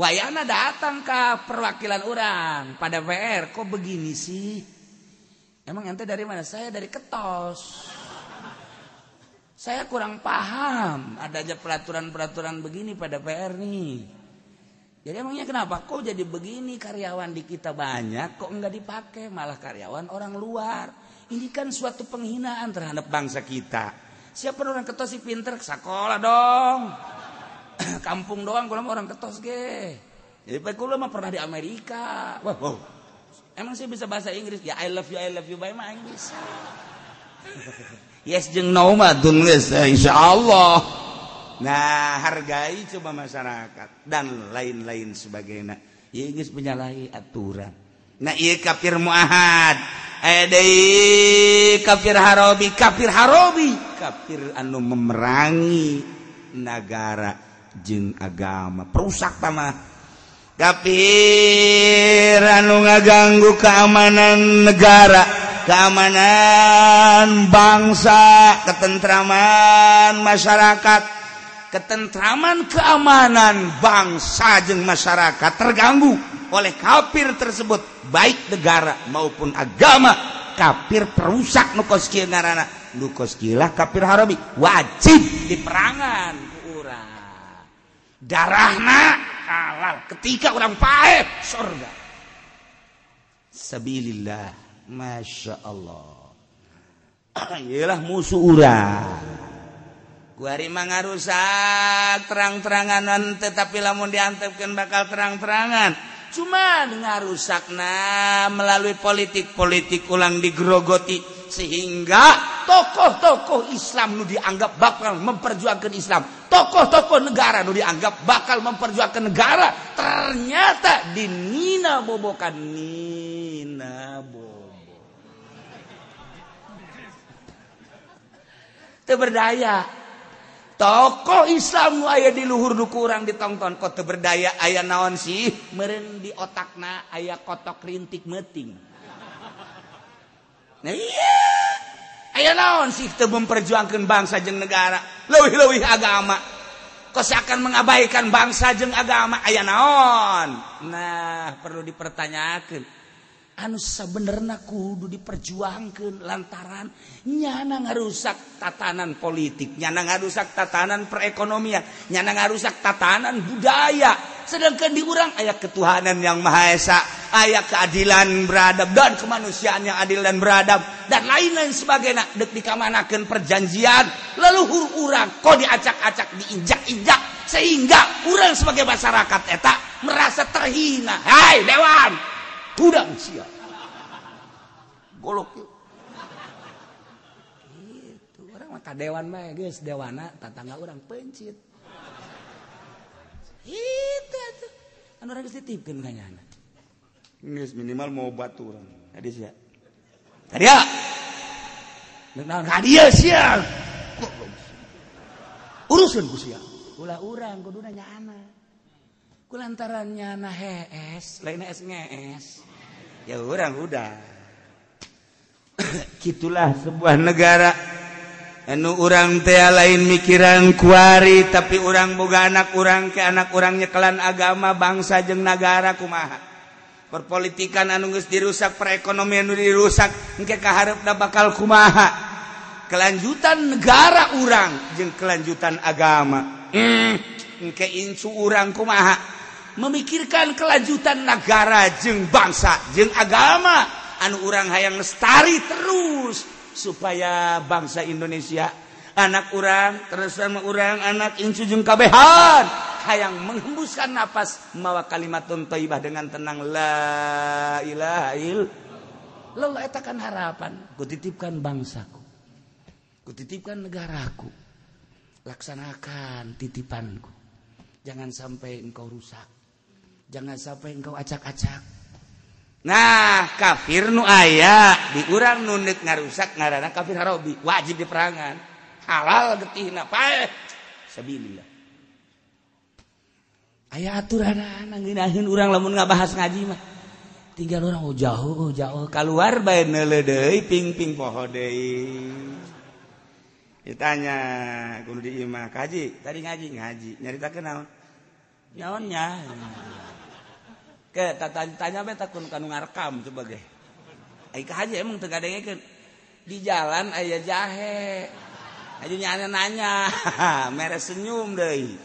wayana datang ke perwakilan orang pada PR kok begini sih? Emang ente dari mana? Saya dari ketos. Saya kurang paham. Adanya peraturan-peraturan begini pada PR nih. Jadi emangnya kenapa? Kok jadi begini karyawan di kita banyak, kok enggak dipakai malah karyawan orang luar. Ini kan suatu penghinaan terhadap bangsa kita. Siapa orang ketos si pinter sekolah dong. Kampung doang kalau orang ketos ge. Jadi Pak mah pernah di Amerika. Wow, wow. Emang sih bisa bahasa Inggris? Ya I love you, I love you, bye mah Inggris. yes jeng no mah tulis insya Allah. Nah hargai coba masyarakat dan lain-lain sebagai menyalahi aturan. Nah, kafir muahad. Eh, kafir Harobi kafir Harobi. Kafir anu memerangi negara jeng agama. Perusak pamah kafir anu ngaganggu keamanan negara keamanan bangsa ketentraman masyarakat. ketentraman keamanan bangsa jeng masyarakat terganggu oleh kafir tersebut baik negara maupun agama. Kafir perusak nukos ngaranana nukos lah kafir harami wajib diperangan urang. Darahna halal ketika orang paep surga. Sabilillah masya Allah. Ialah musuh orang urang rusak terang-teranganan tetapi lamun diantepkan bakal terang-terangan. Cuma dengar rusakna melalui politik-politik ulang digrogoti sehingga tokoh-tokoh Islam nu dianggap bakal memperjuangkan Islam. Tokoh-tokoh negara nu dianggap bakal memperjuangkan negara. Ternyata dinina bobokan nina bobo. Itu berdaya tokoh Islam aya di luhur dukurang ditonton kota berdaya ayah naon sih? Meren di otakna ayah kotok rintik meting nah iya. Ayah naon sih teu memperjuangkan bangsa jeng negara? Leuwih-leuwih agama. Kosakan mengabaikan bangsa jeng agama. Ayah naon? Nah perlu dipertanyakan anu benerna kudu diperjuangkan lantaran nyana ngarusak tatanan politik nyana ngarusak tatanan perekonomian nyana ngarusak tatanan budaya. Sedangkan diurang ayat ketuhanan yang maha esa ayat keadilan beradab dan kemanusiaan yang adil dan beradab dan lain-lain sebagainya. Dek dikamanakan perjanjian leluhur urang kok diacak-acak diinjak-injak sehingga urang sebagai masyarakat eta merasa terhina. Hai dewan! tudang sia. Golok yuk. Gitu orang mata dewan mah guys dewana tatangga orang pencit. Itu tuh anu orang geus dititipkeun ka nyana. Geus minimal mau batu urang. Tadi sia. Tadi ya. Naon? Ka dieu sia. Urusan ku sia. Ulah urang kuduna nyana kulantaran nyana hees lain es ngees. ya orang udah. Gitulah sebuah negara. Anu orang teh lain mikiran kuari tapi orang boga anak orang ke anak orangnya nyekelan agama bangsa jeng negara kumaha. Perpolitikan anu geus dirusak perekonomian anu dirusak engke kaharepna bakal kumaha? Kelanjutan negara orang jeung kelanjutan agama. Mm, engke incu orang kumaha? memikirkan kelanjutan negara jeng bangsa jeng agama. Anu urang hayang lestari terus supaya bangsa Indonesia. Anak urang terus sama urang anak incu jeng kabehan. Hayang menghembuskan napas mawa kalimatun thaibah dengan tenang la ilaha illallah Lalu etakan harapan kutitipkan bangsaku kutitipkan negaraku laksanakan titipanku. Jangan sampai engkau rusak. jangan sampai engkau acak-acak. Nah kafir nu aya diurang nunit ngarusak ngarana kafir harobi wajib diperangan. Halal getihna pae sabilillah. Aya aturan nginahin urang lamun ngabahas ngaji mah. Tinggal orang oh jauh oh jauh keluar bae neule deui ping-ping poho deui. Ditanya kudu di imah kaji? Tadi ngaji ngaji. Nyaritakeun naon? Naonnya ke tanya be takun kanu ngarekam coba ge. Ai ka haji emang teu gadengekeun di jalan aya jahe. Aja nyana nanya mere senyum deui.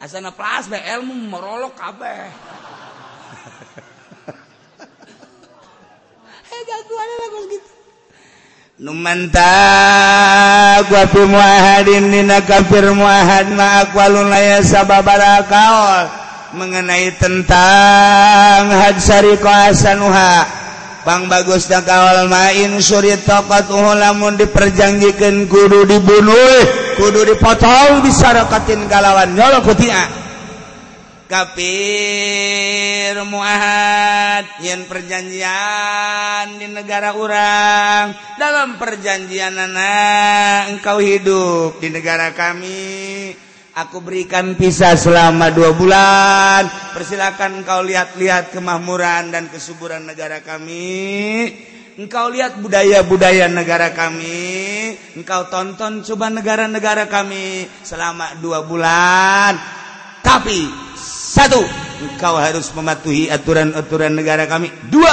Asana plas be ilmu merolok kabeh. Eh jagoan lagu gitu. Numanta gua fi muahadin dina kafir muahad ma aqwalun la yasababara kaul mengenai tentang Hadsari koasanuha Bang bagus dan kawal main Suri tokat lamun diperjanjikan kudu dibunuh kudu dipotong disarakatin galawan nyolok kutia kafir muahad yen perjanjian di negara orang dalam perjanjian anak engkau hidup di negara kami aku berikan pisah selama dua bulan. Persilakan engkau lihat-lihat kemakmuran dan kesuburan negara kami. Engkau lihat budaya-budaya negara kami. Engkau tonton coba negara-negara kami selama dua bulan. Tapi satu engkau harus mematuhi aturan-aturan negara kami. Dua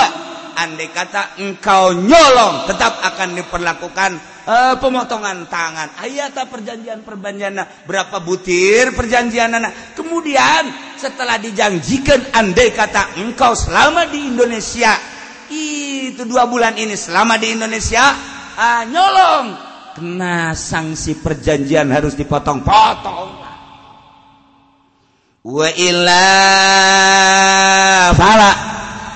andai kata engkau nyolong tetap akan diperlakukan uh, pemotongan tangan. Ayata perjanjian perjanjian berapa butir perjanjian anak? Kemudian setelah dijanjikan andai kata engkau selama di Indonesia itu dua bulan ini selama di Indonesia uh, nyolong. Kena sanksi perjanjian harus dipotong-potong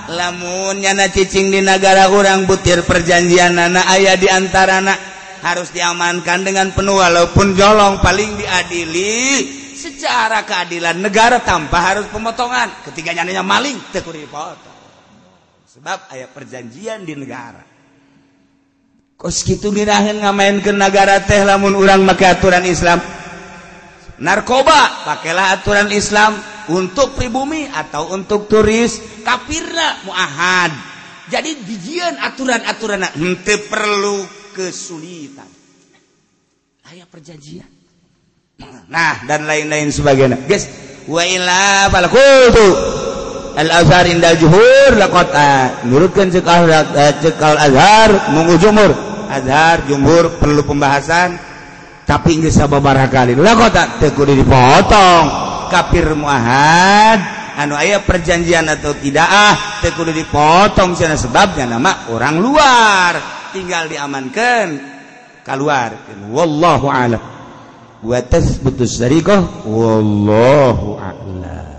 lamunnyana cicing di negara orang butir perjanjian anak ayah diantara anak harus diamankan dengan penuh walaupun jolong paling diadili. Secara keadilan negara tanpa harus pemotongan. Ketika nyanyinya maling tekur dipotong. Sebab ayat perjanjian di negara. Kos gitu dirahin ngamain ke negara teh lamun orang maka aturan Islam narkoba pakailah aturan Islam untuk pribumi atau untuk turis. Kafirna muahad. Jadi bijian aturan-aturan ente perlu kesulitan. Aya perjanjian. Nah dan lain-lain sebagainya. Guys wa ila falqutu al azhar indal juhur laqad ah, nurutkeun cekal cekal ah, azhar munggu jumhur. Azhar jumhur perlu pembahasan. tapi nggak sababaraha kali lah kok tak? Tekuni dipotong. Kafir muahad. Anu ayah perjanjian atau tidak ah tekuni dipotong cina sebabnya. Nama orang luar. Tinggal diamankan. Keluar. Wallahu alam. Wa tasbutus sariqah wallahu a'lam.